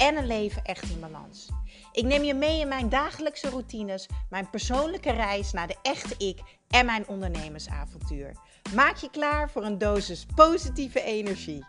en een leven echt in balans. Ik neem je mee in mijn dagelijkse routines, mijn persoonlijke reis naar de echte ik en mijn ondernemersavontuur. Maak je klaar voor een dosis positieve energie.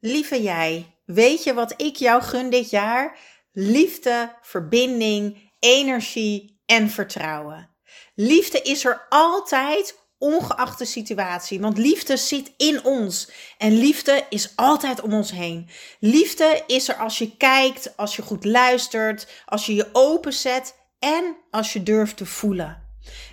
Lieve jij, weet je wat ik jou gun dit jaar? Liefde, verbinding, energie en vertrouwen. Liefde is er altijd ongeacht de situatie. Want liefde zit in ons. En liefde is altijd om ons heen. Liefde is er als je kijkt, als je goed luistert, als je je openzet en als je durft te voelen.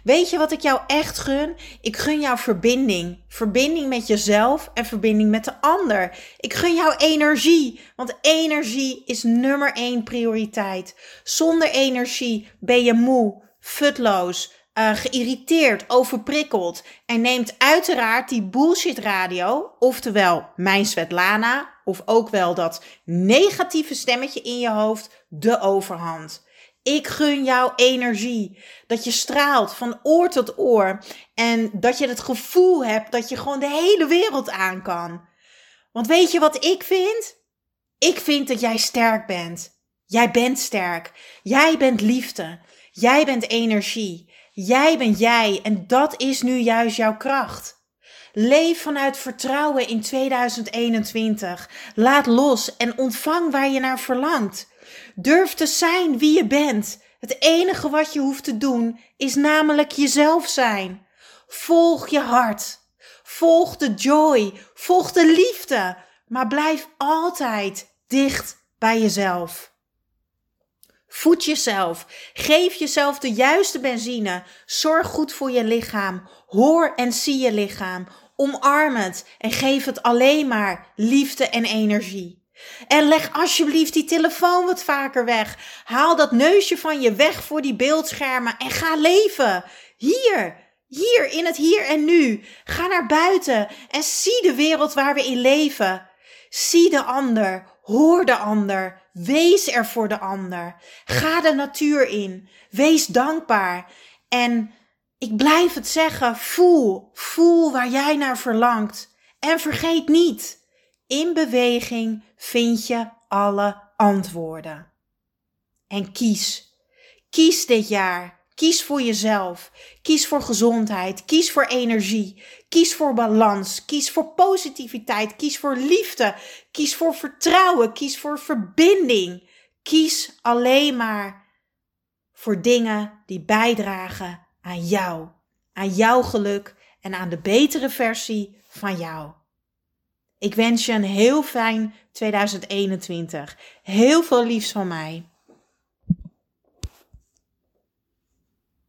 Weet je wat ik jou echt gun? Ik gun jou verbinding. Verbinding met jezelf en verbinding met de ander. Ik gun jou energie, want energie is nummer één prioriteit. Zonder energie ben je moe, futloos, uh, geïrriteerd, overprikkeld en neemt uiteraard die bullshit radio, oftewel mijn Svetlana, of ook wel dat negatieve stemmetje in je hoofd, de overhand. Ik gun jou energie. Dat je straalt van oor tot oor. En dat je het gevoel hebt dat je gewoon de hele wereld aan kan. Want weet je wat ik vind? Ik vind dat jij sterk bent. Jij bent sterk. Jij bent liefde. Jij bent energie. Jij bent jij en dat is nu juist jouw kracht. Leef vanuit vertrouwen in 2021. Laat los en ontvang waar je naar verlangt. Durf te zijn wie je bent. Het enige wat je hoeft te doen is namelijk jezelf zijn. Volg je hart. Volg de joy. Volg de liefde. Maar blijf altijd dicht bij jezelf. Voed jezelf. Geef jezelf de juiste benzine. Zorg goed voor je lichaam. Hoor en zie je lichaam. Omarm het en geef het alleen maar liefde en energie. En leg alsjeblieft die telefoon wat vaker weg. Haal dat neusje van je weg voor die beeldschermen en ga leven. Hier, hier in het hier en nu. Ga naar buiten en zie de wereld waar we in leven. Zie de ander, hoor de ander, wees er voor de ander. Ga de natuur in, wees dankbaar. En ik blijf het zeggen, voel, voel waar jij naar verlangt. En vergeet niet, in beweging vind je alle antwoorden. En kies, kies dit jaar Kies voor jezelf. Kies voor gezondheid. Kies voor energie. Kies voor balans. Kies voor positiviteit. Kies voor liefde. Kies voor vertrouwen. Kies voor verbinding. Kies alleen maar voor dingen die bijdragen aan jou. Aan jouw geluk en aan de betere versie van jou. Ik wens je een heel fijn 2021. Heel veel liefs van mij.